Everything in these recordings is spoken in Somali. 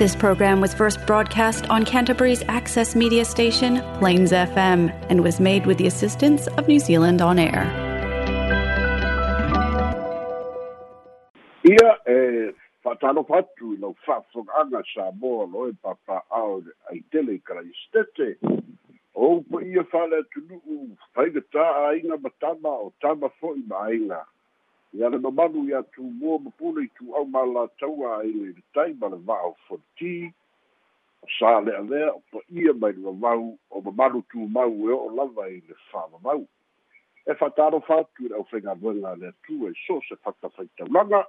This program was first broadcast on Canterbury's access media station, Plains FM, and was made with the assistance of New Zealand On Air. Ia eh, e whatano patu no whawhanga sa moa lo e papa au ai tele i stete. O pa ia whale tunu u whaigata a inga matama o tama fo i ma inga. Ia le mamalu ia tumua ma pule i tu'au malautaua ai le tai ma le va'o fonti o sa le'a lea o pa'ia mai le mamau o mamalu tumau e o'o lava i le fa'amamau e fa'atalofa atu i le ʻaufaigaluega le atu e so se fakafaitaulaga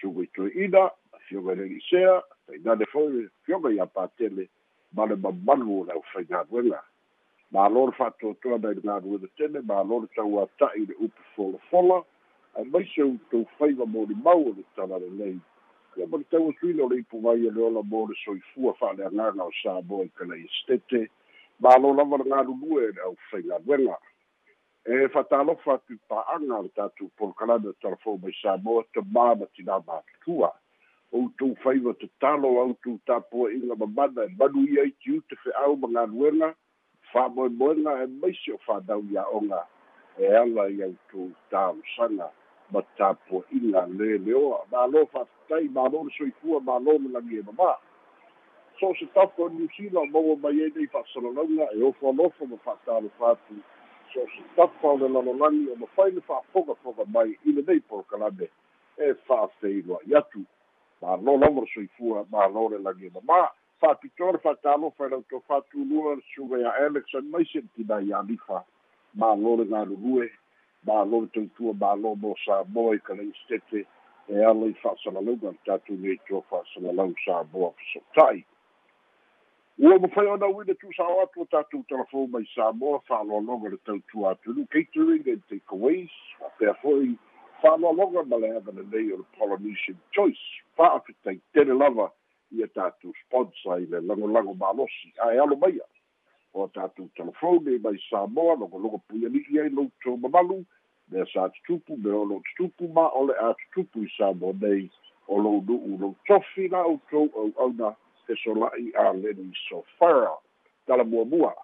suga i toe'ina fioga i le i'isea tainane foi fioga iā patele ma le mamalu o le ʻaufaigaluega malo le fa'atoatoa nai le galuega tele malo le tauata'i le upu folafola ae maise outou faiva mo limau o le tala lelei ia ma le tauasuina o le ipuvai e le ola mo le soifua fa'aleagaga o sa moa i kalai estete malo lava le galulue e le ʻaufaigaluega e fa'atalofa atu i pa'aga le tatou polokalame o talafou mai sa moa tamā ma tinā matutua outou faiva tatalo outou tapua'iga mamana e manu ia iti ute fe'au ma galuega fa'amoemoega e maise o fa'anau ia'oga e ala i outou talosaga ma tapuaʻiga leleoa malo fa'atatai malo le soifua malo le e mamā so se tafa niusila maua mai ai nei fa'asalalauga e ofo alofa ma fa'atalofa atu so o se tafa o le lalolagi o mafai le fa'afogafoga mai i lenei polokalame e fa'afeiloa'i atu. Malo lava le soifua malo le lagi e mamā fa'apitoa le fa'atalofa e lautou fa'atulua le suga ia alex ai maise le tinai alifa malo le galulue malo le tautua malo mo samoa i kalai stete e ala i fa'asalalauga le tatou nei to fa'asalalau samoa feso'ota'i ua mafai ona uina tu'usao atu o tatou telefon mai samoa fa'aloaloga le tautua atunu catering and takeaways fa'apea fo'i fa'aloaloga ma le ava lenei o le polynesian choice fa'afetaitele lava ia tatou sponsor i le lagolago malosi ae alo maia o tatou telefone mai samoa logologo puiali'i ai loutou mamalu mea sa tutupu me o lou tutupu ma o le a tutupu i samoa nei o lou nu'u lou tofi la outou au'auna e sola'i a leni sofara. Talamuamua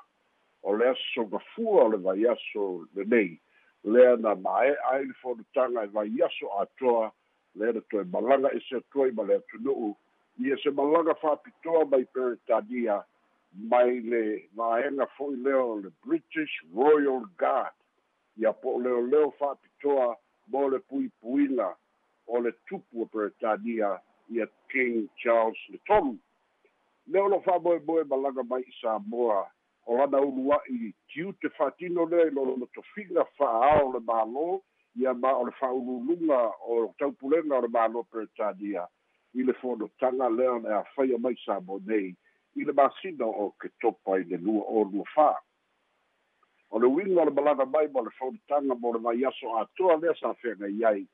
o le aso sogafua o le vaiaso lenei lea na mae'a ai le fonotaga e vaiaso atoa lea na toe malaga e se atua i ma le atunu'u ia se malaga fa'apitoa mai peretania mai le vaega fo'i lea o le british royal guard. Ia po o leoleo fa'apitoa mo le puipuina o le tupu o peretania ia king charles le tolu lea o lo fa'amoemoe malaga mai i samoa o lana ulua'i tiu te fa'atino lea i lolo tofiga fa'aao le mālō ia ma o le fa'aululuga o taupulega o le mālō peretania i le fonotaga lea le afaia mai samo nei i le masina o ke topa i le lua o lua fā o le uiga o le malaga mai mo le fonotaga mo le vaiaso atoa lea sa feagai ai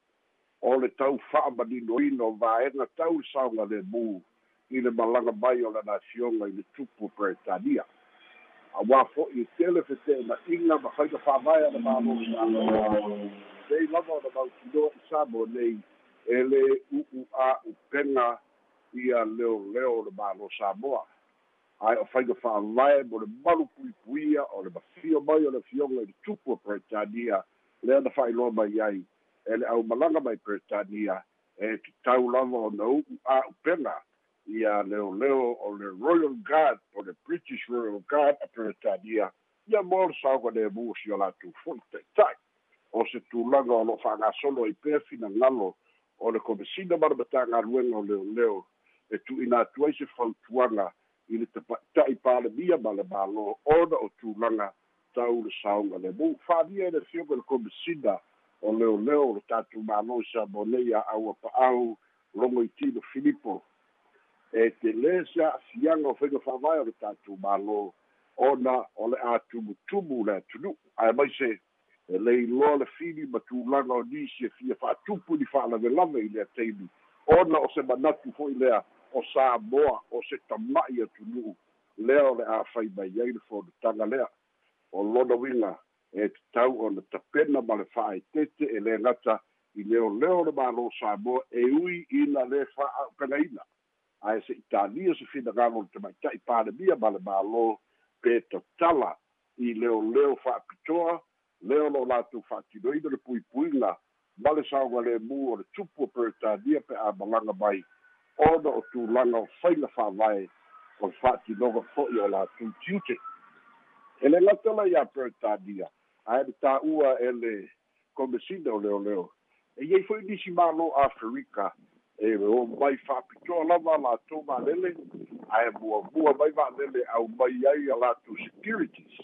o le tau fa'amaninoina o vaega tau le saoga lemu i le malaga mai o le nafioga i le tupu peretania auā fo'i e tele fete'ena'iga ma faiga fa'avae a le malo sei lava o le mautinoa i sa mo nei e le u'u a upega ia leoleo le malo samoa ae o faiga fa'avae mo le malu puipuia o le mafio mai o le fioga i le tupu o peretania lea na fa'ailoa mai ai e le ʻaumalaga mai peretania e tatau lava ona u'u a upega ia leoleo o le royal guard o le british royal guard a peretania ia mo le saoga lemu o sio latou fo'i ta'ita'i o se tulaga o lo'o fa'agasolo ai pea finagalo o le komesina ma o leoleo e tu'uina atu ai se fautuaga i le ta'i palemia ma le mālō ona o tulaga tau le saoga lemu fa'alia i le fioga le komesina o leoleo o le tatou mālō i sa mo nei a aua pa'au logo i tino filipo. E te lē se a'afiaga o faiga fa'avae o le tatou mālō ona o le a tumutumu le atunu'u ae mai se e leiloa le fili ma tulaga o nisi e fia fa'atupu ni fa'alavelave i lea taimi ona o se manatu fo'i lea o samoa o se tama'i atunu'u lea o le a fai mai ai le fonotaga lea. O lona uiga e tatau ona tapena ma le fa'aetete e lē gata i leoleo le mālō samoa e ui ina lē fa'a'upegaina ae se italia se finagalo le tamaita'i palemia ma le mālō pe tatala i leoleo fa'apitoa leo lo latou fa'atinoina le puipuiga ma le saoga lemu o le tupu o peretania pe a malaga mai ona o tulaga o faiga fa'avae o le fa'atinoga fo'i o latou tiute e le gata la iā peretania ae le tā'ua e le komesina o leoleo e iai fo'i nisi mālō afrika e o mai fa'apitoa lava latou malele ae muamua mai va'alele au mai ai a latou securities.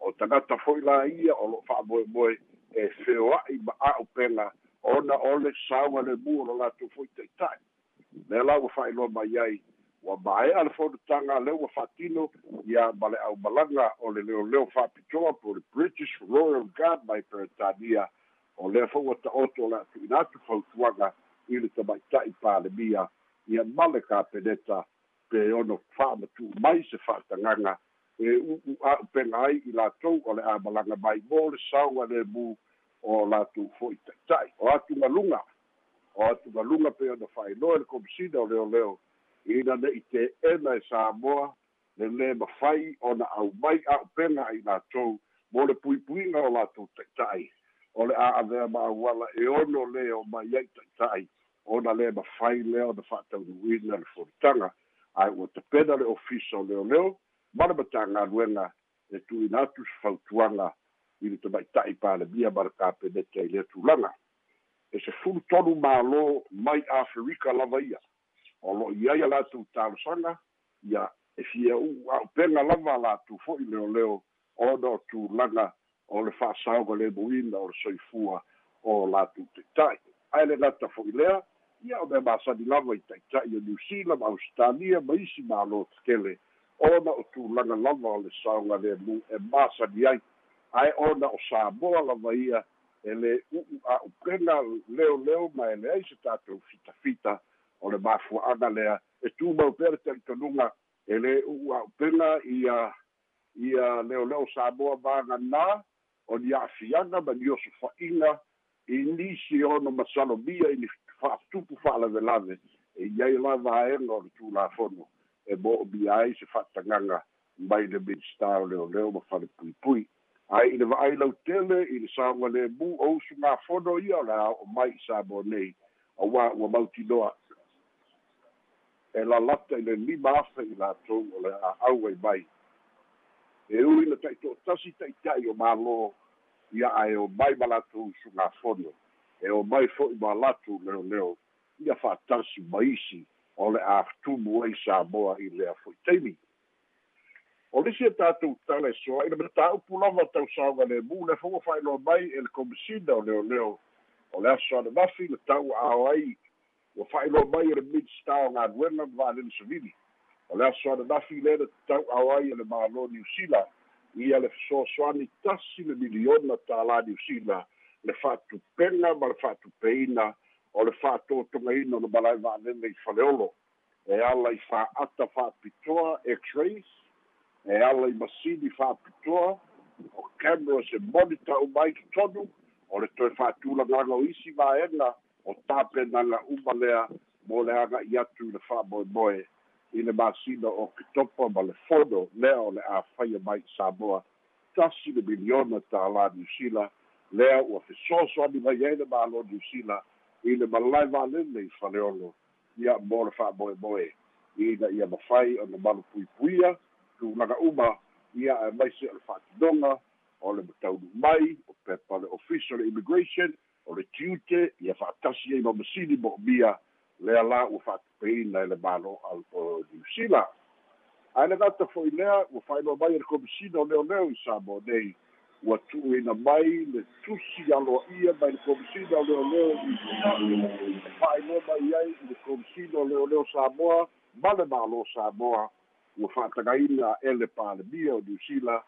O tagata fo'i la ia o lo'o fa'amoemoe e feoa'i ma a'u pega ona o le sauga lemu o lo latou fo'i ta'ita'i le la ua fa'ailoa mai ai ua mae'a le fonotaga leu ua fa'atino ia ma le ʻaumalaga o le leoleo fa'apitoa po le british royal guard mai peretania o lea fo'u ua ta'oto o le atu'ina atu fautuaga i le tamaita'i palemia ia male kapeneta pe ono fa'amatu'u mai se fa'atagaga e u'u a'u pega ai i latou o le amalaga mai mo le sauga lemu o latou fo'i ta'ita'i o atu galuga o atu galuga pe ona fa'ailoa le komisina o leoleo ina ne'i te'ena e samoa le lē mafai ona au mai a'u pega i latou mo le puipuiga o latou ta'ita'i. O le a'avea ma auala e ono lē o mai ai ta'ita'i. Ona lē mafai lea ona fa'ataunu'uina le folitaga ae ua tapena le ofisa o leoleo ma le matagaluega e tu'uina atu se fautuaga i le tamaita'i palemia ma le kapeneta i le tulaga e se fulu tolu mālō mai afrika lava ia. O lo'i ai a latou talosaga ia e fia u'u a'upega lava latou fo'i leoleo ona o tulaga o le fa'asaoga lemuina o le soifua o latou taʻitaʻi ae le gata fo'i lea ia o mea masani lava i taʻitaʻi o niusila ma ausitalia ma isi mālō tekele ona o tulaga lava o le saoga lemu e masani ai. Ae ona o samoa lava ia e le u'u a'upega leoleo ma e leai se tatou fitafita o le mafua'aga lea. E tumau pea le talitonuga e lē u'u a'upega ia ia leoleo samoa vaganā o ni a'afiaga ma ni osofa'iga i nisi ono masalomia i ni fa'atupu fa'alavelave e iai la vaega o le tulafono e mo'omia ai se fa'atagaga mai le minista o leoleo ma falepuipui ai i le va'ai lautele i le saoga lemu o usu gafono ia o le a mai i sa mo nei auā ua mautinoa e lalata i le lima afe i latou o le a'au ai mai. E ui na ta'ito'atasi ta'ita'i o mālō ia ae o mai ma latou sugafono e o mai fo'i ma latu leoleo ia fa'atasi ma isi o le afatumu ai samoa i lea fo'i taimi o lisi e tatou tale soa ina mataupu lava tausaoga lemu le foua fa'ailoa mai e le komisina o leoleo o le aso ana mafi le tau ao ai ua fa'ailoa mai e le o galuega ma va'alele savili o le aso ana nafi le na tatau ao ai e le mālō niusila ia le fesoasoani tasi le miliona tālā niusila le fa'atupega ma le fa'atupeina o le fa'atotogaina o le malae va'alele i faleolo e ala i fa'ata fa'apitoa x-rays e ala i masini fa'apitoa o cameras e monita o mai totonu o le toe fa'atulagaga o isi vaega o tapenaga uma lea mo le aga'i atu i le fa'amoemoe i le masina o ketopa ma le fono lea o le a faia mai samoa tasi le miliona tālā niusila lea ua fesoasoani mai ai le mālo niusila i le malalae valele i faleolo ia mo le fa'amoemoe ina ia mafai ona malupuipuia tulaga uma ia e maise o le fa'atinoga o le mataunu mai o pepa le official immigration o le tiute ia fa'atasi ai ma masini mo'omia lea la ua fa'atupeina e le malo o niusila ae le gata fo'i lea ua fa'ailoa mai e le komisina o leoleo i sa mo nei ua tu'uina mai le tusi aloa'ia mai le komisina o leoleo fa'ailoa mai ai i le komisina o leoleo samoa ma le malo samoa ua fa'atagaina ele palemia o niusila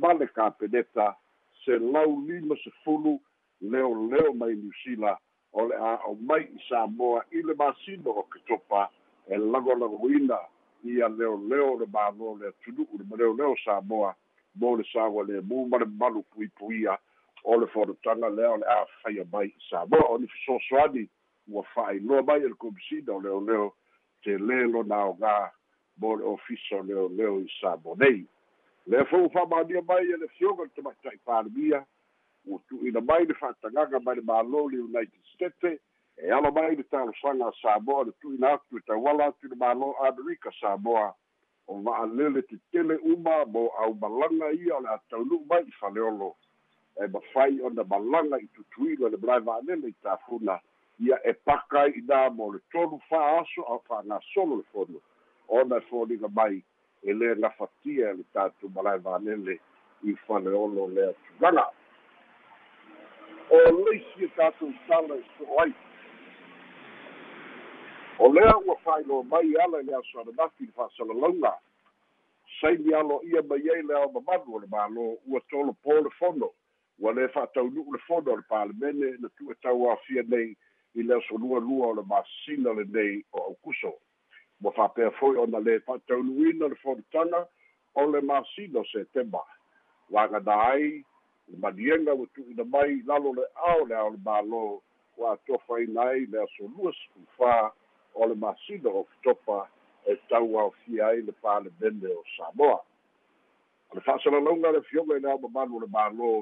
ma le kapeneta se lau lima sefulu leoleo mai niusila o le a o mai i samoa i le masino o ketopa e lagolagoina ia leoleo le mālo le atunu'u le leoleo samoa mo le saua lemu ma le malu puipuia o le fonotaga lea o le a faia mai i samoa o ni fesoasoani ua fa'ailoa mai e le komisina o leoleo tele lona aogā mo le ofisa leoleo i sa mo nei le fou faamalia mai e le fioga le tamaʻitaʻi palemia ua tuuina mai le fa'atagaga mai le mālō le united states. E ala mai le talosaga samoa le tuuina atu e tauala atu i le mālō amerika samoa. O va'alele tetele uma mo au malaga ia o le a taunu'u mai i faleolo e mafai ona malaga i tutuila le malae va'alele i tafuna ia e paka inā mo le tolu fa'aso a fa'agasolo le fono ona e foliga mai e lē gafatia e le tatou malae va'alele i faleolo le atugaga o leisi e tatou tala e so'o ai. O lea ua fa'ailoa mai ala i le aso ananafi le fa'asalalauga saimi alo ia mai ai le ao mamalu o le mālō ua tolopō le fono ua lē fa'ataunu'u le fono o le palemene na tu'e tauafia nei i le asolua o le masina lenei o aukuso fa'apea fo'i ona lē fa'ataunu'uina le fonotaga o le masina o setema ua agana ai le maliega ua tu'uina mai lalo le ao le ao le mālō. Ua atofaina ai le asolua sefufā o le masina o fitopa e tauaofia ai le palemene o samoa. O le fa'asalalauga le fioga i le aumamalu o le mālō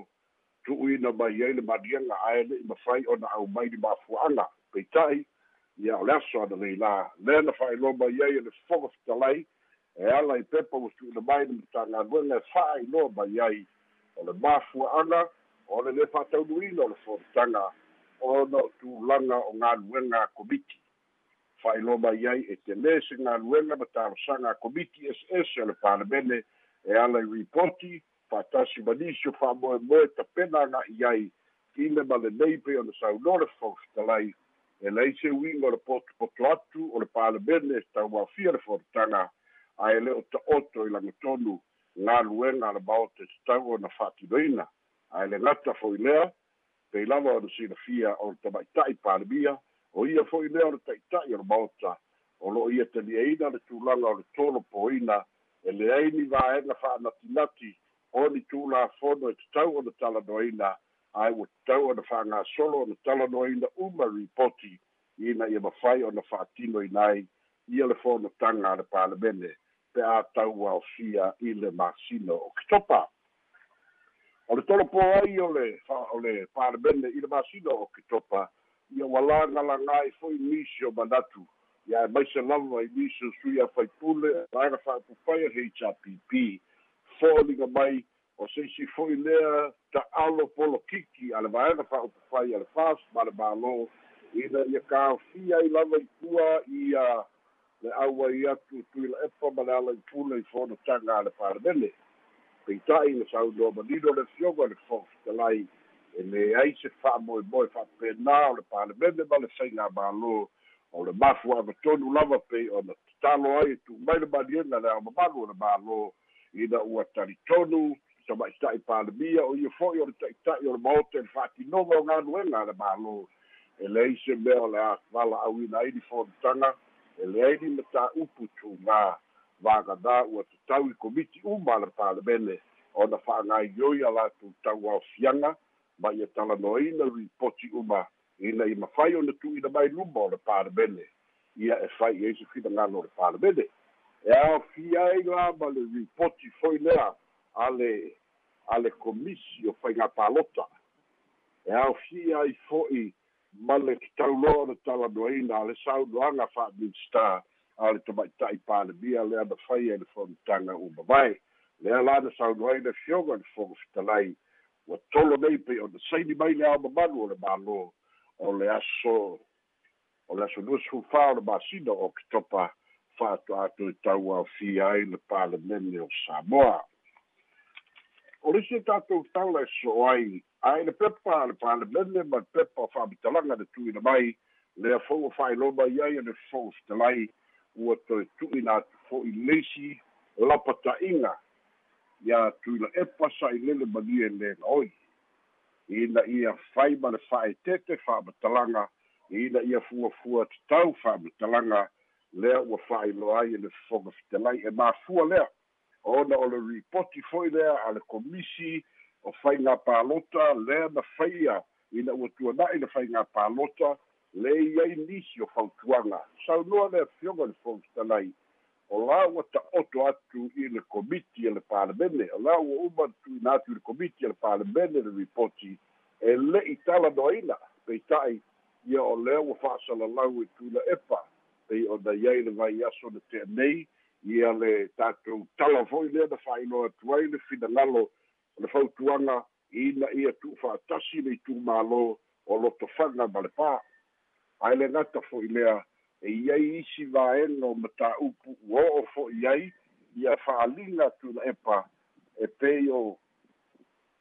tu'uina mai ai le maliaga ae le'i mafai ona au mai li mafua'aga peita'i ia o le aso ana leilā lea na fa'ailoa mai ai e le fofoga fetalai e ala i pepa ua tu'uina mai le matagaluega e fa'ailoa mai ai o le mafua'aga o le lē fa'ataunuina o le fonotaga ona o tulaga o galuega komiti. Fa'ailoa mai ai e te lē se galuega ma talosaga komiti ss o le palemene e ala i ripoti fa'atasi manisi o fa'amoemoe tapena aga'i ai ina ma lenei pei ona saunoa le fofetalai e lei se uiga o le potopoto atu o le palemene e tauafia le fonotaga ae le o ta'oto i lagotonu galuega a le maote tatau ona fa'atinoina ae le gata foi lea pei lava ona silafia o le tamaʻitaʻi palemia o ia fo'i lea o le ta'ita'i o le maota o lo'o ia taliaina le tulaga o le tolo poina e leai ni vaega fa'anatinati o ni tulafono e tatau ona talanoaina ae ua tatau ona fa'agasolo ona talanoaina uma ripoti ina ia mafai ona fa'atinoina ai ia le fonotaga a le palemene pe a tau aofia i le masino o kitopa. O le tolo po ai o le o le palemene i le masino o kitopa ia ua lagalagai fo'i nisi o manatu ia e maise lava i nisi o sui a faipule aega fa'apupai le hpp foliga mai o seisi fo'i lea ta'alo polokiki a le vaega fa'aupufai a le fas ma le mālō ina ia kaofia ai lava i ia le auai atu tuila epa ma le ala i pule i fonotaga a le palemene peita'i na saunoa manino le fioga le fo'ofetalai e leai se fa'amoemoe fa'apena o le palemene ma le saiga mālō o le mafu agatonu lava pei ona tatalo ai e tu'umai le maliega le aomamalu o le mālō ina ua talitonu tamaʻitaʻi palemia o ia fo'i o le ta'ita'i o le maote le fa'atinoga o galuega a le mālō. E leai se mea o le avala auina ai li fonotaga e leai ni mataupu tugā vaganā ua tatau i komiti uma a le palemene ona fa'agaioi a latou tauaofiaga ma ia talanoaina ripoti uma. Ina i mafai ona tu'uina mai luma o le palemene ia e fai ai se finagalo o le palemene e aofia ai la ma le ripoti foi lea a le a le komisi o faiga palota e aofia ai fo'i ma le kitauloa o le talanoaina a le saunoaga fa'aminista a le tamaʻitaʻi palemia lea na fai ai le fonotaga uma mai lea la na saunoai le fioga le fogo fetalai ua tolo nei pei ona saini mai le aomamalu o le mālō o le aso o le aso lua sufā o le masina o kitopa fa'ato'ato e tauaofia ai le palemene o samoa o lisi e tatou tala e so'o ai ae le pepa le palemene ma le pepa o fa'amitalaga le tu'uina mai. Lea fo'u o fa'ailoa mai ai e le fo'u fetalai ua toe tu'uina atu fo'i leisi lapata'iga ia tuila epa sa'ilele malia e legaoi ina ia fai ma le fa'aetete fa'amatalaga ina ia fuafua tatau fa'amatalaga lea ua fa'ailoa ai e le fofoga fetalai e mafua lea ona o le ripoti fo'i lea a le komisi o faigā palota lea na faia ina ua tuana'i le faigā palota le iai nisi o fautuaga saunoa le afioga le fofitalai o la ua ta'oto atu i le komiti e le palemene o la ua uma tuina atu i le komiti e le palemene le ripoti. E le'i talanoaina peita'i ia o lea ua fa'asalalau e tuila epa. Pei ona iai le vai aso na te'anei ia le tatou tala fo'i lea na fa'ailoa atu ai le finagalo o le fautuaga ina ia tu'u fa'atasi le itumālō o lotofaga ma le pā. Ae le gata fo'i lea e iai isi vaega o matāupu ua o'o fo'i ai ia fa'aliga tuna epa e pei o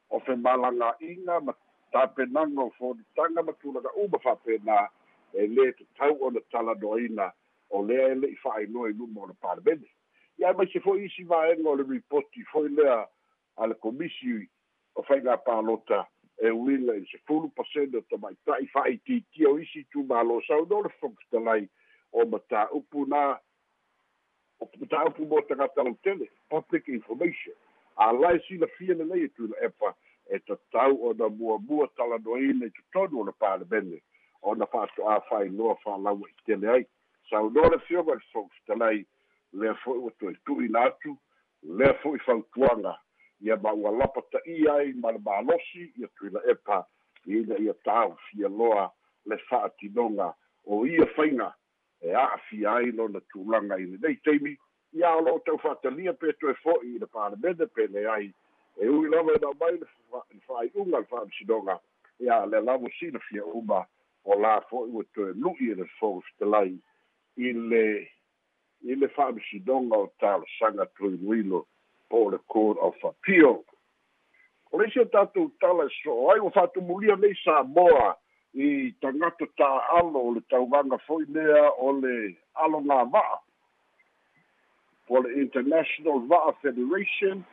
o fe malaga'iga ma tapenaga o folitaga ma tulaga uma fa'apena e lē tatau ona talanoaina o lea e le'i fa'ailoa i luma o le palemene ia mai se fo'i isi vaega o le ripoti fo'i lea a le komisi o faiga palota e uiga i se fulu pasene o tamaita'i fa'aitiitia o isi tumālo sauno le fokitalai o mataupu na o mataupu mo tagata lautele public information. Alae silafia lelei e tula epa e tatau ona muamua talanoina i totonu o le palemene ona fa'ato'a fa'ailoa fa'alaua i tele ai saunoa le fioga le fokitalai lea fo'i ua toe tu'ina atu lea fo'i fautuaga ia maua lapa ta'ia ai ma le malosi ia tuila epa ina ia tāofia loa le fa'atinoga o ia faiga e a'afia ai lona tulaga i lenei taimi ia o lo'o tau fa'atalia pe toe fo'i i le palemene pele ai e ui lava ena mai le fa'ai'uga le fa'amisinoga ia le lavo silafia uma o la fo'i ua toe lu'i e le fogofitalai i le i le fa'amisinoga o talosaga tuiluilo po le court of appeal o le o tatou tala e so'o ai ua fa'atumulia nei samoa i tagata ta'alo o le tauvaga fo'i lea o le aloga va'a po le international va'a federation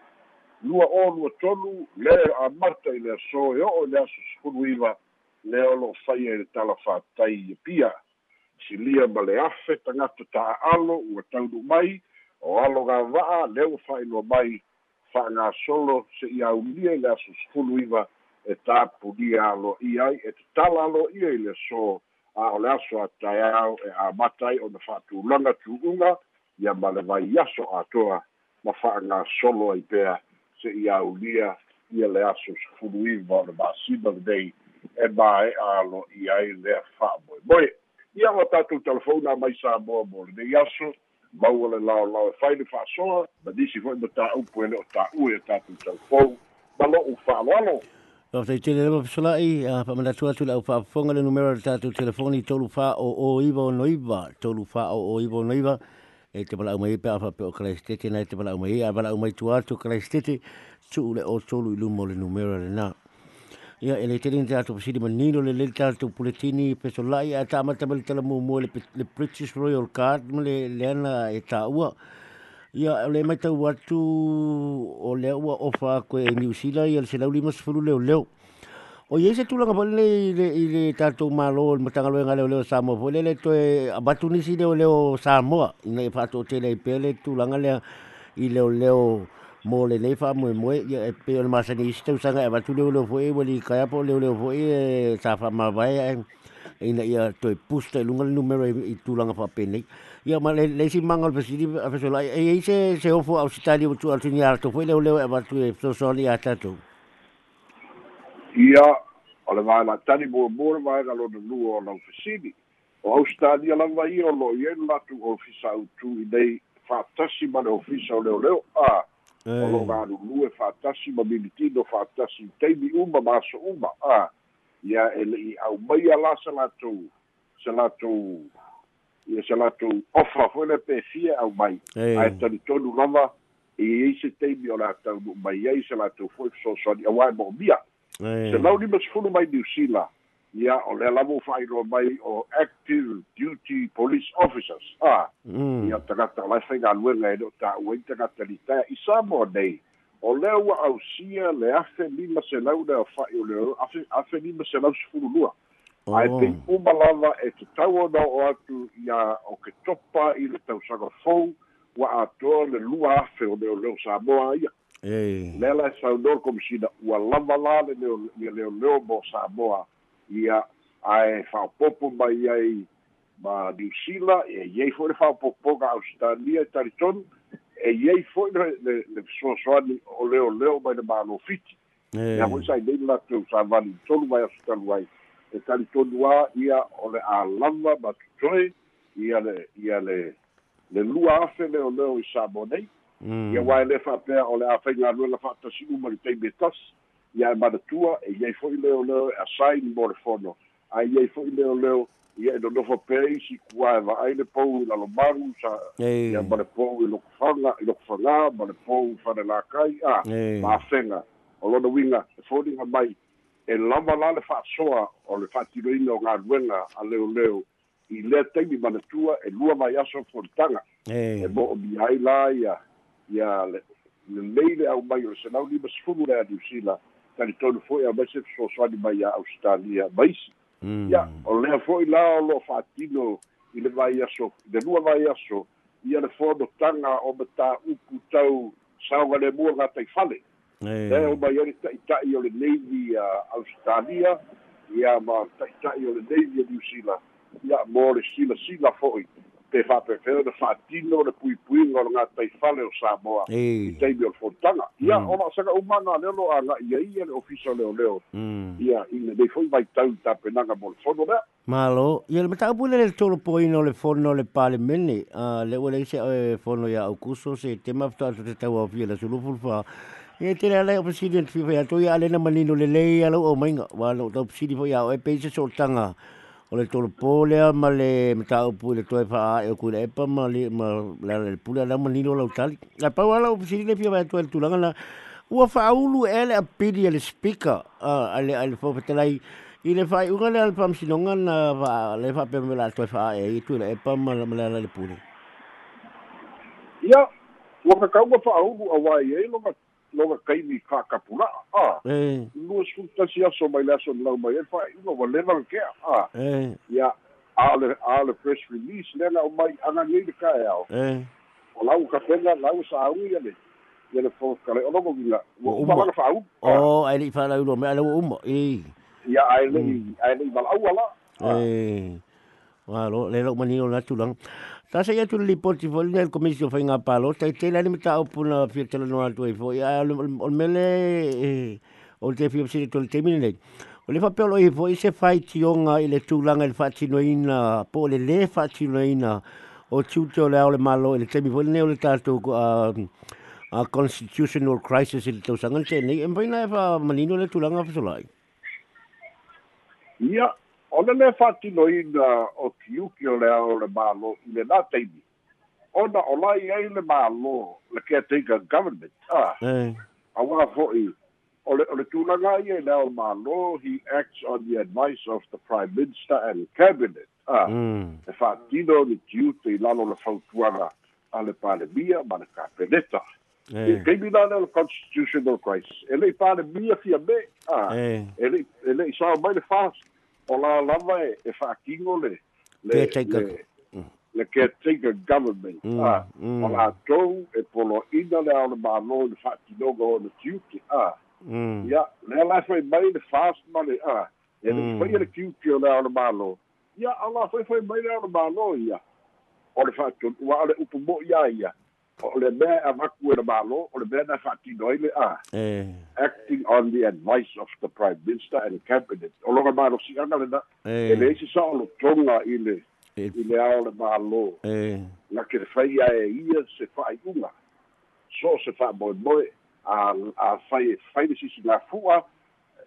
lua o lua tolu le amata i le aso e o'o i le aso sefulu iva le o lo'o faia i le tala fa'atai ia pia silia ma le afe tagata ta'alo ua taunu mai o aloga va'a le ua fa'ailoa mai fa'agasolo se'i aulia i le aso sefulu iva e tapulia alo'ia ai e tatala alo'ia i le aso a o le aso ataeao e amata ai ona fa'atulaga tu'uga ia ma le vai aso atoa ma fa'agasolo ai pea se'i aulia ia le aso sefulu iva o le masima lenei e mae'a alo'ia ai lea fa'amoemoe ia ua tatou telefona mai sa moa mo aso maua le laolao e fai le fa'asoa ma nisi fo'i ma tāupu e le o tā'ue e tatou telefou ma lo'u fa'aloalo O te tele lewa pisolai, a pa mana tua tula au pa fonga le numero le tātou telefoni tolu wha o o noiva, tolu wha o o noiva, e te pala umai pe apa pe o kalaistete, na e te pala umai, a pala tua tu kalaistete, tu le o tolu ilu mo le numero le na. Ia, e le tele ni tātou pasiri ma nino le le tātou puletini pisolai, a tā mata mali tala le British Royal Card, mo le leana e tā ua, Ia, le mai atu o lea ua ofa koe e New ia le se lau lima sefulu leo leo. O ia se tulanga pa le i le tātou malo, le matanga loenga Samoa, po le le toe abatu nisi leo Samoa, ina e whato tele pele tulanga lea i leo leo mo le nei wha moe moe, ia e pe o le masani isi tau sanga e abatu leo leo foe, wali kaiapo leo leo foe, e sa wha mawai, e ina ia toe pusta lunga le numero i tulanga wha penei. ia ma le le si manga le si a fe sola e e se se ofo au sitali o tu al tini alto foi le le e va tu e so soli a tato ia o le vai la tani bo bo vai ga lo de lu o lo fasini o australia la vai o lo ie la tu ofisa u tu i dei fatasi ma le ofisa o le le a o lo ga lu lu e fatasi ma militino fatasi te bi uma ma so uma. A ia ele i au mai ala sa la tu sa la tu ia se latou ofa foi le pefia au mai. Ae talitonu lava i ai se teimi o latou nuu mai ai se latou foi fesoasoani auae mo'omia se lau lima sefulu mai niusila ia o le lava fa'ailoa mai o active duty police officers. A ia tagata o lae faigaluega e le o ta'uai tagata litea i sa moa nei. O lea ua ausia le afe lima selau le afa'i o le afe afe lima selau sefulu lua ae pei uma lava e te tau ona o atu ia o ke topa i le tausaga fou ua atoa le lua afe o leoleo samoa ia. Lea lae saunoa le komisina ua lava la le leoleo mo samoa ia ae fa'apopo mai ai ma New Zealand e iai fo'i le fa'apopoga Australia e talitonu e iai fo'i le le fesoasoani o leo leo mai le malo fiti. Ia fo'i sai nei latou sa vali tolu mai asutalu ai e talitonu ā ia o le alava ma tutoe ia le ia le le lua afe leo leo i Samoa nei mm. ia wae le fa'apea o le afaigaluega fa'atasi'u ma le taimi e tasi ia e manatua e iai fo'i leo leo e asai mo le fono. Ai iai fo'i leo leo ia e nonofo pea isi kua e va'ai le pou i lalomagu sa ia ma le pou i lokofaga i lokofagā ma le pou fanelakai a mafega o lona uiga e foliga mai e lava la le fa'asoa o le fa'atinoina o galuega a leoleo i lea taimi manatua e lua mai aso folitaga e mo'omi ai la ia ia lelei le au mai o le selau lima sefulu le a niusila talitonu fo'i a mai se fesoasoani mai a australia maisi Mm. ia o lea fo'i la o lo'o fa'atino i le vai aso i le lua vai aso ia le fonotaga o mataupu tau saoga lemua gataifale e o mai ai ta'ita'i o le navy a australia ia ma ta'ita'i o le navy a new zealand ia mo le silasila fo'i pe fa'apefea le fa'atino le puipuiga o le gataifale o samoa. I taimi o le fonotaga ia o la'asaga umana leo lo aga'i ai ia le ofisa leoleo ia ina nei foi vai tau tapenaga mo le fono lea malo. Ia le mataupu le le tolopoina o le fono le palemene a le ua le ise e fono ia aukuso se tema fetatu te tau aufia le sulufu fa ia te lea lea o president fifa ia toi a lena manino le lei alau o mainga. Wa lo tau foi ia o e peise soltanga o le tolopo lea ma le mataupu le toe fa e o kule epa ma le ma le pule ala manino lau tali. La pau ala o le fifa ia toi le tulanga na ua faaulu e le apili e le speaker a le ale fofetalai i le fai unga le alpam sinonga na va le fa pe mela to fa e i tu le pa ma le le pule. Ia ua ka ka ua faaulu a wai e lo lo ka kai ni ka kapula a. E. Lu su ta si aso mai le aso lau mai e fai unga wa le mal ke a. E. Ia a le a le press release le na o mai le ka e ao. E. O lau ka pena lau sa au ia le ia le fokale o logo vila o uma la fa u o ai li fa la u me ala uma e. Ia ai le ai le val au ala e. Wa lo le lo mani o ta se ia li poti fo le komisio fa inga palo. Ta te la mita o puna fi tele no alto e fo. Ya ol mele o te fio si to te mine o le fa pelo e fo se fai tionga i le tulanga il fa tino ina po le le fa tino ina o tuto le ole malo le temi fo. Le le tato a constitutional crisis i tau sangan te e mpaina e wha manino le tulanga whasolai? Ia, ona le whatino i o kiuki o le ao le malo i le teimi. Ona o lai ai le malo le caretaker government. A wā fōi, o le, o le tūlanga i e le ao malo, he acts on the advice of the Prime Minister and Cabinet. Ah, mm. e whatino ni kiuki i lalo le whautuanga a le pāle mia ma le kāpeneta. E keimi nā le constitutional crisis. E lei pāne mia fia me. Ah, e lei, e lei sa mai le fast. O la lava e, e whaakingo le. Le, le, le caretaker government. Mm, ah, mm. O la tau e polo ina le au le mālo le whaakinoga o le tiuki. Ah, mm. ia, le la fai mai le fast le. Ah, e le fai le tiuki o le au le mālo. Ia, ala fai fai mai le au le mālo ia. O le whaakinoga, ua ale upu mo ia ia. O le mea a maku e le malo, o le mea na whaatino i le a. Acting on the advice of the Prime Minister and Cabinet. O longa malo si anga le na. Eh. E le isi sa o lo tonga i le, eh. i le ao le. Eh. Na ke whai a e ia se whai unga. So se wha moe moe a, a whai, whai le sisi la fua,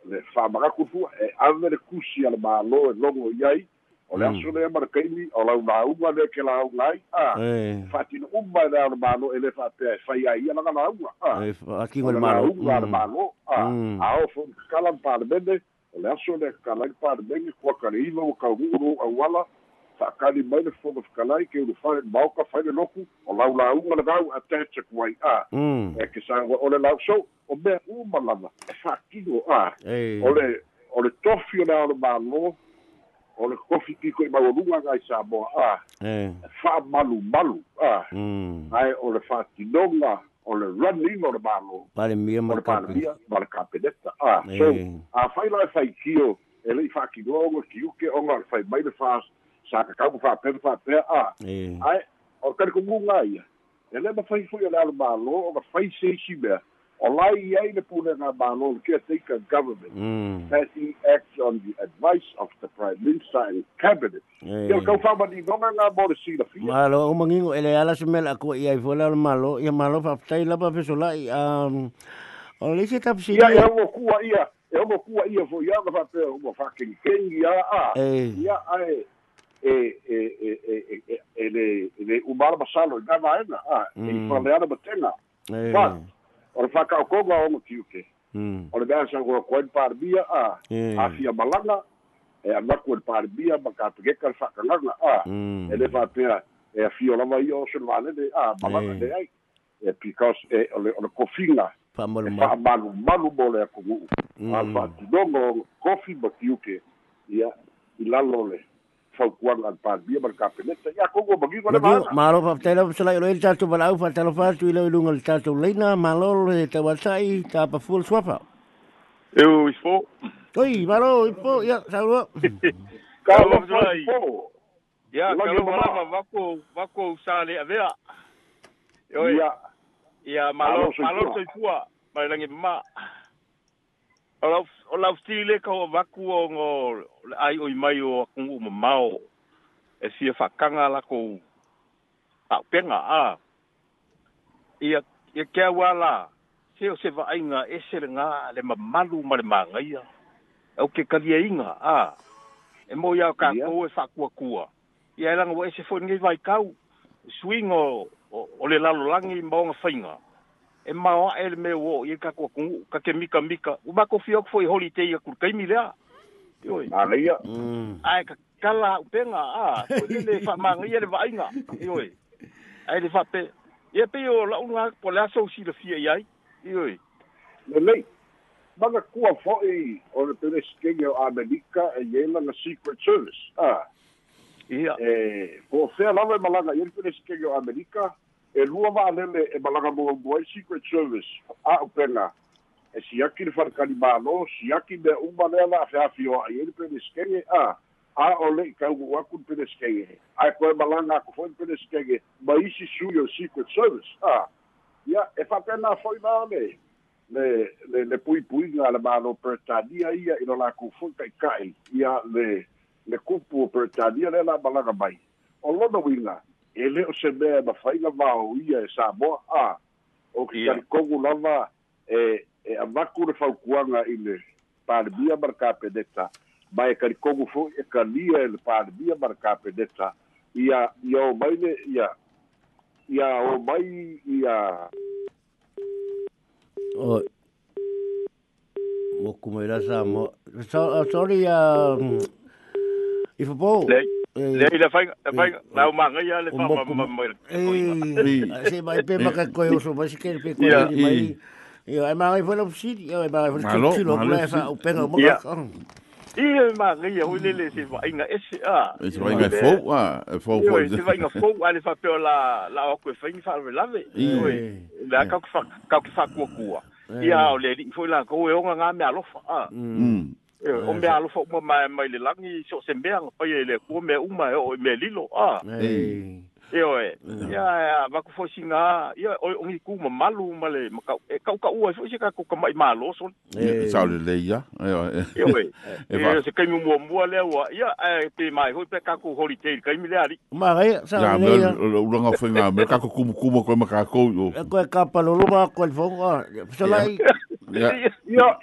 le wha maraku fua, e ave le kusi a le malo e longo iai, o le aso lea marakaimi o lau lauga le ke lauga ai a faatino uma le ao le malo e le faapea e fai ai ia laga lauga akigo le malauga le malo a. Ao fo kakala palemene o le aso le kakalai palemene kua kaleiva ua kaugu'u auala fa'akali mai le foga fekalai ke ulu fai maoka fai le loku o lau lauga le gau atacha kuai a. E ke sa o le lau so o mea uma lava e fa'akigo a. O le o le tofi o le ao le malo o le kofi kiko i maualuga gai sa moa a fa'amalumalu a. Ae o le fa'atinoga o le running o le malo. Palemia o le palemia ma le kapeneta a. So a fai la e faikio e le'i fa'akigoga kiuke oga le fai mai le fa sa kakau fa'apena fa'apea a. Ae o kalikoguga ia e lē mafai fo'i o le alo mālō o ka fai seisi mea o lai ai le pulega mālō le caretaker government mm passing acts on the advice of the prime minister and cabinet ia le kau fa'amaninoga ga mo le silafia malo o mangingo ele ala se mela ko ia i fola le malo ia malo fa tai la pa fesola'i um o le se tapsi ia e ogo kua ia e ogo kua ia fo ia ka fa'apea ua fa'akenikegi a a e ia ae e e e e e e le e le umara masalo i gavaena a e i Mm. faleana matenga e Fa. O le whakaokoga o ngatiuke mm o le mea sa kua koe pārbia a e a fia malanga e anaku le pārbia ma ka pekeka le whakanganga a. E le whapea e a fio lava i o se lwanene a malanga Eh. le ai. E because e o le o le kofinga. Pa e le malu malu mo le akungu a Mm. wha tinongo kofi ma kiuke ia i le whaukuanga le pārbia ma le kapeneta ia kongo magigo le maana malo fa tai la fesola'i lo le tatu balau fa talo fa tu i lo lunga le tatu leina malo le tawatai ta pa full swapa Eu ispo. oi malo ipo ia sauro ka Kalo lo Zulai. fo Ya, Lagi kalau mama. malama wako wako sale avea. Oi, ia ya malo Malo soifua. malo soi fua. Mai ma. Ola ola stile ka o waku o ngo ai oi mai o kungu mo mao. E sia fakanga la ko. A penga a. Ia ia kia wala. Se o se va ainga e se nga le mamalu ma le mangaia. O ke kalia inga a. E mo ia ka ko e fakua kua. Ia langa wa e se fo ngai vai kau. Swing o, o, o le lalo langi maonga whainga e mau el me o e ka ko ku ka ke mika mika. U ba ko fio foi holiday ya kur kai mila yo ma le ai ka kala penga. A ko le fa manga ngi le vainga yo ai le fa pe ye pe yo la unwa po la so si le fie yai yo le le ba ka ku o le pe ske yo a e ye na secret service. Ah Ia. Eh, ko fea lawa e malanga, yeri pere sike yo Amerika, e lua va'alele e malaga mo mo ai Secret Service. A upenga e siaki le farakali malo, siaki me uma lea la afeafi o ai. Le peleskege a a o le i kaugu aku le peleskege. Ai koe malaga ko fo'i le peleskege ma isi sui o Secret Service. Ah, ia e whapena fo'i la le le le le pui pui nga le malo pertania ia i la ku fu kai kai ia le le kupu o pertania le la balaga mai. O lona winga e le o se me ma fai la vao ia e sa mo a o ki Ia. kari kongu lava e e avaku le faukuanga i le pārbia marka pedeta mai e kari kongu fu e kalia e le pārbia marka pedeta ia ia o mai le ia ia o mai ia o mo kuma ila sa mo so, sorry um if a bo Ya ile fa fa na o ma ngai ya le fa ma ma ma. Eh, se mai pe ma ka ko yo so ma si ke pe ko mai. Yo ma ai fa lo psi, yo ma ai fa lo psi lo le le se va inga es a. Es va inga fo a, fo fo. Yo se va inga fo a le fa pe la la o fa inga fa le lave. Yo. Le ka ka ka ka ku ku. Ya o le fo la ko e o nga me alofa. Mm. O mea alofa uma mai mai le langi so se mea nga pai e le kua mea uma e o e mea lilo. Ah, Eh. io e. Ia, ia, waku fo si ngā, ia, o ongi ku ma malu ma le, ma kau, e kau ka ua, fo ka ku ka mai malo so. E sa le le ia. E Io e. E se kai mua mua lea ua. Ia, e, pe mai, hoi pe ka ku holiday, kai mi lea li. Ma ga sa Ya, le. me o langa foi nga, me ka ko kumu kumu ko ma ka ko yo. Ko ka pa lo lo ba ko el fo. So lai Ya. ia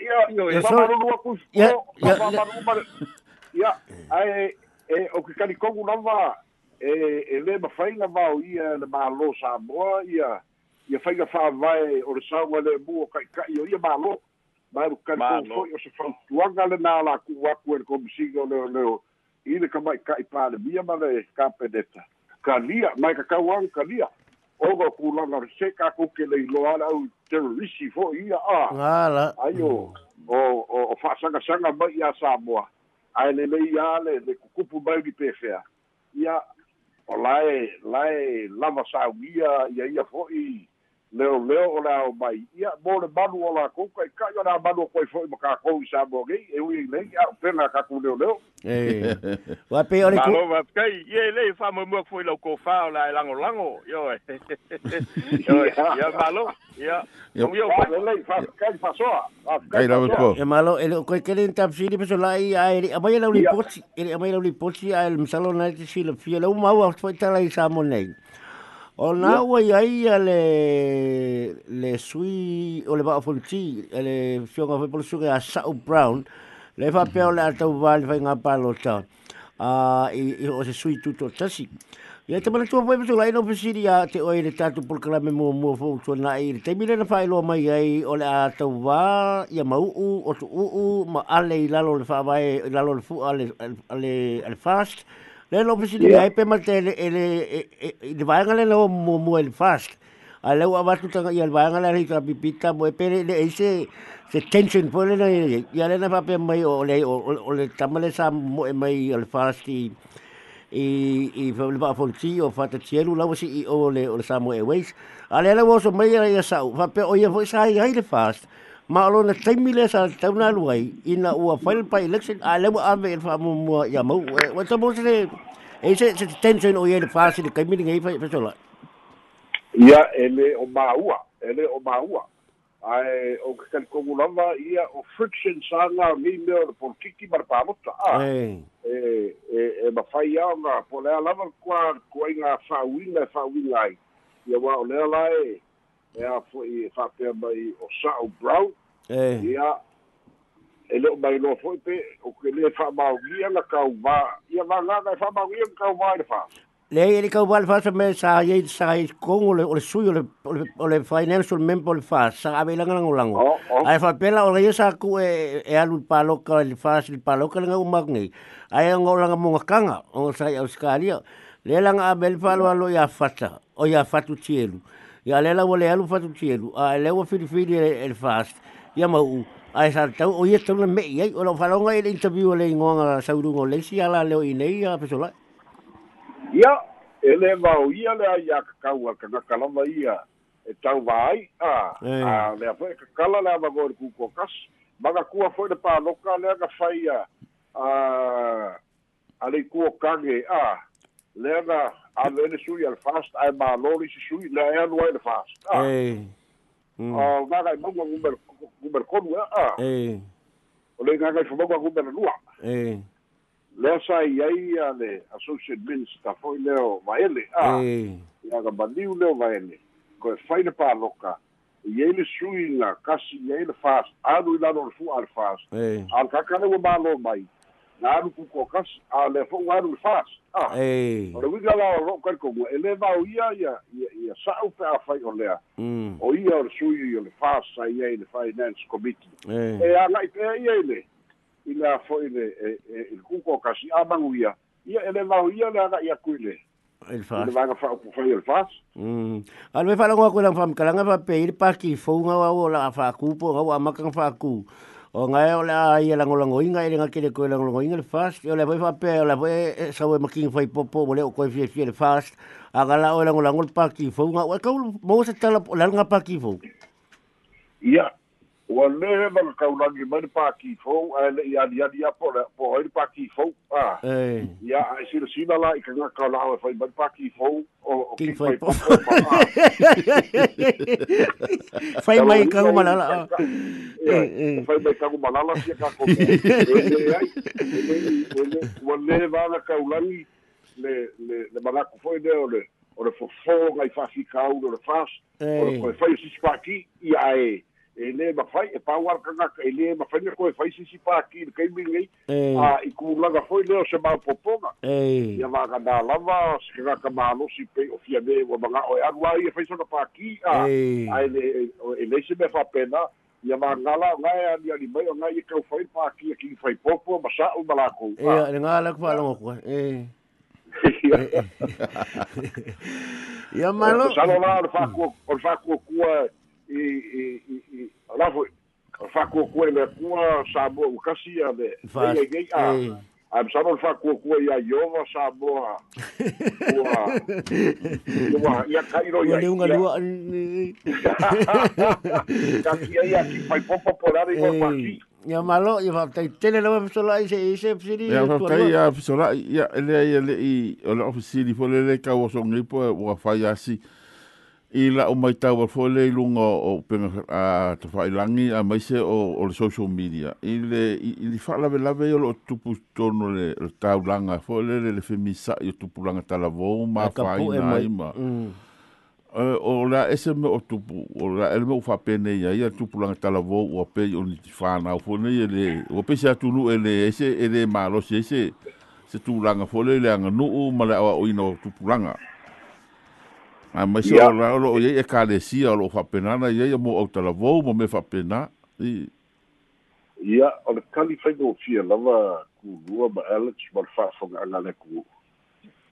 ia Io, Ia, e. so- Mamaru aku Ia, ia, ia ia ai e o que kali kongu lava e e le ma fainga va ia le malo sa boa ia ia fainga fa vai o le sa le bu kai kai o ia malo mai kali Malo. kongu foi o se fa tuanga le na la ku wa ku e ko misigo le le i le ka mai kai pa le bia ma le ka pedeta kalia mai ka kauang kalia o oga kulaga se kakoke lai loala au terorisi foi ia a. Ala aio o o o faasagasaga mai ia samoa. Ae lelei ia le le kukupu mai li pefea. Ia o lae lae lava saugia ia ia foi leo leo o le ao mai ia mo le manu o lakou kai kai o la manu koe fo'i ma kakou i sa mo gei e ui nei a pena kaku leo leo e wa pe o le ku Malo va kai ye le fa mo mo foi lo ko fa la lango lango yo e. yo e, ya malo ya Ia. Yo yo fa le lei fa kai fa soa fa Kai rawe ko. e malo e ko ke le tap sili pe so lai ai ri amai la li Ia. poti e amai la li poti ai le msalo na te sila fia le mau au foi tala i sa mo nei O nā ua i ai le, le sui o le bao fulti, le fionga fai polo a Sao Brown, le fa pia o le atau vāle fai ngā pālo tā, uh, o se sui tuto tasi. Ia te mana tua tu tula, no pisiri a te oi le tātu pulkala me mua mua fau tua na i, te mire na fai mai ai o le atau vā, i mauu, o tu uu, ma ale i lalo le lalo le fu, ale, ale, ale, ale, ale, ale, ale, ale, le no pisiri ai pe ma te le ele i le vaenga le no mua mua le fast. A leu a watu tanga i al vaenga le rita pipita mo e pere le e se se tension po le na i ia le na pape mai o le o o le tamale sa mo e mai al fast i i i fa le ba fonti o fa te cielo la wasi i o le o le Samoa Airways ale ala wo so mai ia sa fa pe o ia foi sa i le fast ma lo na taimi le sa tau na luai ina ua file pa election a le wa ave fa mo mo ia mo wa ta mo se e se se tension o ia le fast le kaimi ngai fa fa so la ia ele o maua ele o maua. Ai o kan ko lava ia o friction sanga mi me o politiki mar pa mota a eh e e e ma fai a nga po le lava kwa ko inga fa winga fa winga ai. Ia wa o le la e e a fo i fa pe mai o Sao Brown eh ia ele o mai lo foi pe o que le fa ma ia na ka va ia va nga ka fa ma ia ka va le fa le ele ka wal fa me sa i con o le o le sui o le o le- o le financial member le fa sa ave langa lango lango o o o le sa ku e e alu palo ka le fas le palo ka nga umagngi. Ai ngo langa mo kanga o sa ya Australia. Le langa a bel palo alo ya fata o ya fatu tielu. Ya le la wole alu fatu tielu. A le wo fili fili el fast. Ya ma u ai sa tau o ye tau na me ai o falonga ele interview le ngonga sa urungo le si ala le o inei ya pesola. ia ele vau ia le ai a kakau a kanga kalama ia e tau vai a Eh. a le a foi kakala le ava gori kuko kas maga kua foi le paloka le aga fai a a a le kuo kage a le aga a le le sui al fast. Ai ma lori si sui le ai anu ai le fast. A Eh. Mm. o ngaga i monga guber guber konu a Eh. o le ngaga i fumonga guber lua Eh. le sa i ai a le associate minister foi leo vaele a Eh. ia ga baliu leo vaele ko e faina paloka i ai le suiga kasi i ai le fast. Alu i lalo le fu'a le fast. Eh. a le kakale ua malo mai na alu kuko kasi a le fo'u alu le a Eh. o le uiga lao lo'o kalikogu e lē vau ia ia ia sa'u pe a fai o lea Mm. o ia o le sui o le fast sai ai le finance committee e aga'i pea ia i le i le a fo'i le e e i le kuko kasi a magu ia ia e lē vau ia le aga'i aku i le El i fast. le vaga fa'upu fai o le fast Mm. Al me fala ngwa ko lang fam kalanga fa pe ir pa ki fo nga wa o la fa ku po nga wa makang fa ku. o nga e ole a ia lango lango inga ele nga kere koe lango lango inga le fast ole voi fa pe ole voi sa voi making fai popo mole o koe fie fie le fast a gala o lango lango le pa ki fo nga o ka mo se tala lango pa ki fo ia. Ua lē vaga kaulagi mai le pakifou ae le'i aliali a po le po ai le pakifou a Eh. ia ae silasila la i kaga kaola'o e fai mai le pakifou o o King kifai fai popo ma Fai mai ka ma la. Eh, Ia, eh. fai mai kagu malala sia ka ko e le ai e le e le ua lē vaga kaulagi le le le magaku foi le o le o le fofo ngai fafikau o le fas o le Eh. koe fai sisi paki ia e e lē mafai e pauar kagaka e lē mafai le koe fai sisi paki le kaimigei Eh. a i kulaga foi leo se maupopoga Eh. ia vagana lava se kagaka malosi pei o fia me ua maga'o e alu ai e faisaga paki a Eh. ae le e lei se mea faapena ia magala o gae aliali mai o gai e kaufai le paki a kigi fai popo ma sa'u ma lakou Eh, le nga la fa lo ko. Eh. Ya malo. salo la o o le fa'akuakua i i i i o lafo o le fa'akuakua i le akua sa mo ua kasi a le Fast. ai ai a Eh. a sa no fa ku ku ia Iova sa moa ua ua ia kai ro ia le unga lua ka ki ia ki pai popo polare ko pasi Ya malo, ya fa tai tele la fa sola ise ise siri. Ya fa tai ya sola ya ele ya le i o le ofisili fo le le ka o so ngi po o fa ya si. I la o mai tau fo le lunga o penga a te fa ilangi a mai se o o le social media. I le i li fa la la ve o tupu tono le le tau langa fo le le femisa i tupu langa tala vo ma fa i mai ma. uh, o la ese me o tupu o la ele me o fa pene ia ia tupu langa tala vo o pe o ni fana o fone ele o pe sa tunu ele ese ele malo se ese se tu langa fole le anga nu ma la o ino tupu langa a mai se o la o ia e ka le si o fa pena na ia mo o tala vo mo me fa pena i ia o le kali fai go fia lava ku lua ma Alex ma fa fo nga le ku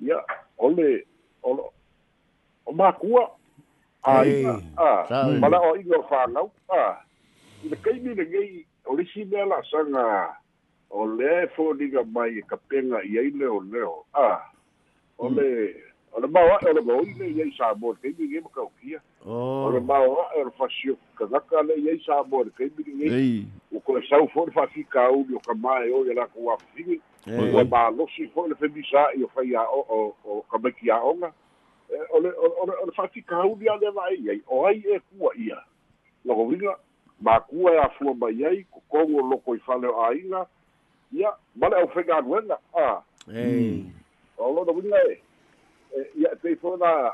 ia o le o o makua ai a mala o ingo fa nau a le kai ni ngai o le si la sanga o le fo diga mai ka penga i ai leo leo a o le o le mawa o le go i le i sa bo kai ni ngai ka o le mawa o le fasio ka ka le i sa bo kai ni ngai o ko sa fo fa fi ka o ka mai o la ko wa fi o ba lo si fo le fe bisa i o fa ya o o ka mai ki a onga o le o le le vai ai o ai e kua ia lo ko vinga ma kua e afua mai ai ko kongo loko i fale o ainga ia male au fega anuenga a o lo do Eh, ia e pei fo'i la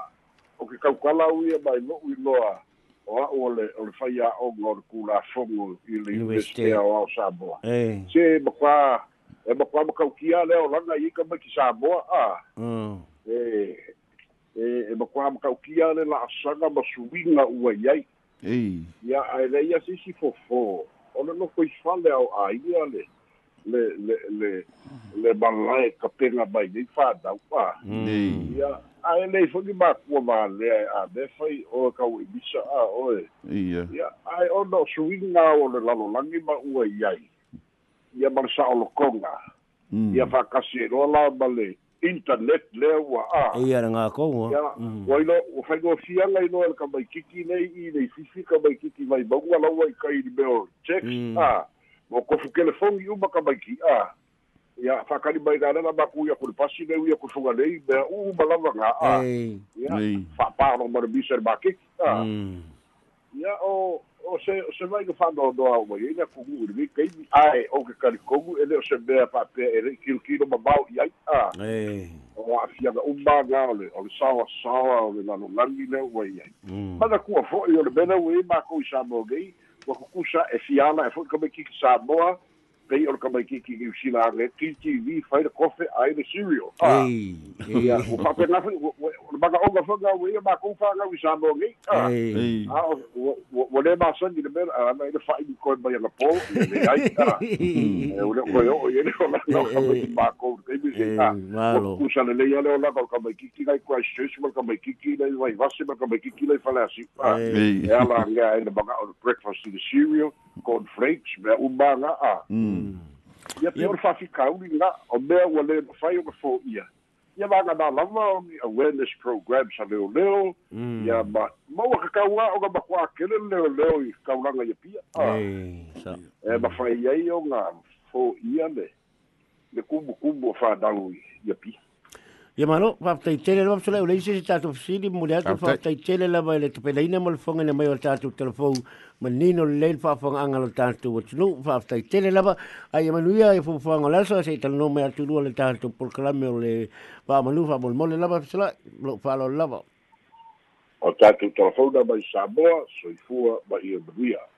o ke kaukalau ia mai lo'u iloa o a'u ole o le fai a'oga o le kulafogo i le universitea o ao samoa. Se makua e makua makaukia lea o laga i ka mai ki samoa a. E e e makua makaukia le la'asaga ma suiga ua i ai ia ae leia sisi fofō o le loko fale ao aia le le le le le balai ka penga mai ni fa da pa ei ya ai le fo ni ma ko ma le a be fai o ka u bisa a o e ia ya ai o no suinga o le lalo langi ma ua iai ia ma sa o lo konga. Ia fa kasi ro la ma le internet le wa a. Ia nga ko wa ya wa ino o fai go fia ngai no el ka mai kiki nei i nei fifi ka mai kiki mai ba wa la wa kai di bel check a mo ko fu telefon yu ba ka mai ki a. Ya fa ka di mai ga na ba ku ya ku pasi nei ya ku fu ga nei be u ba la nga a ya fa pa no mo bi ser ba ki a ya o o se se vai que fando do ao mai ina ku ngu ni kai ai o ke kali kongu ele o se be pa pe ele kil kilo ma bau ia a. Eh o a fia ga umba ga ole o sawa sawa o le lano langi le wa ia mana ku fo i o le bena we ma ku sa mo gei wa ku sa e fiala e fo ka me ki sa moa pei o ka mai ki ki ki sila le ki ki vi fai kofe ai de cereal ei ia o pa pe na o ba ga o ga fo ga we ma ku fa ga mo ei o le ma son le mer a ko ba ya po le ai e o le ko yo o ye le o la ma ko te bi se sa le ya le o la ko ga ko le vai va se ka ba ki ki le fa la si ei ya la nga ile ba ga o breakfast the cereal corn flakes ba nga ah ya pe o fa fi ka u nga o me o le fa yo ko fo ia. Ia va ga na lava o ni awareness programs a leo leo. Ia ma ma wa ka wa o ga ba kwa ke le leo leo i ka uranga ia pia. Ah. Ei sa. E ma fa ia i o nga fo ia le le kubu kubu fa dalu ia pia ia malo fa tai tele lo sole o le isi tatu fili mo le atu fa tai tele la vai le te pele ina mo le fonga ne mai o tatu telefon. Ma nino le fa fonga anga lo tatu o tunu fa tai tele la va ai manuia e fu fonga la so se tal no me atu le tatu por clame o le va manu fa mo le la va sala lo fa lo la va o tatu telefona mai Samoa soifua ma ia manuia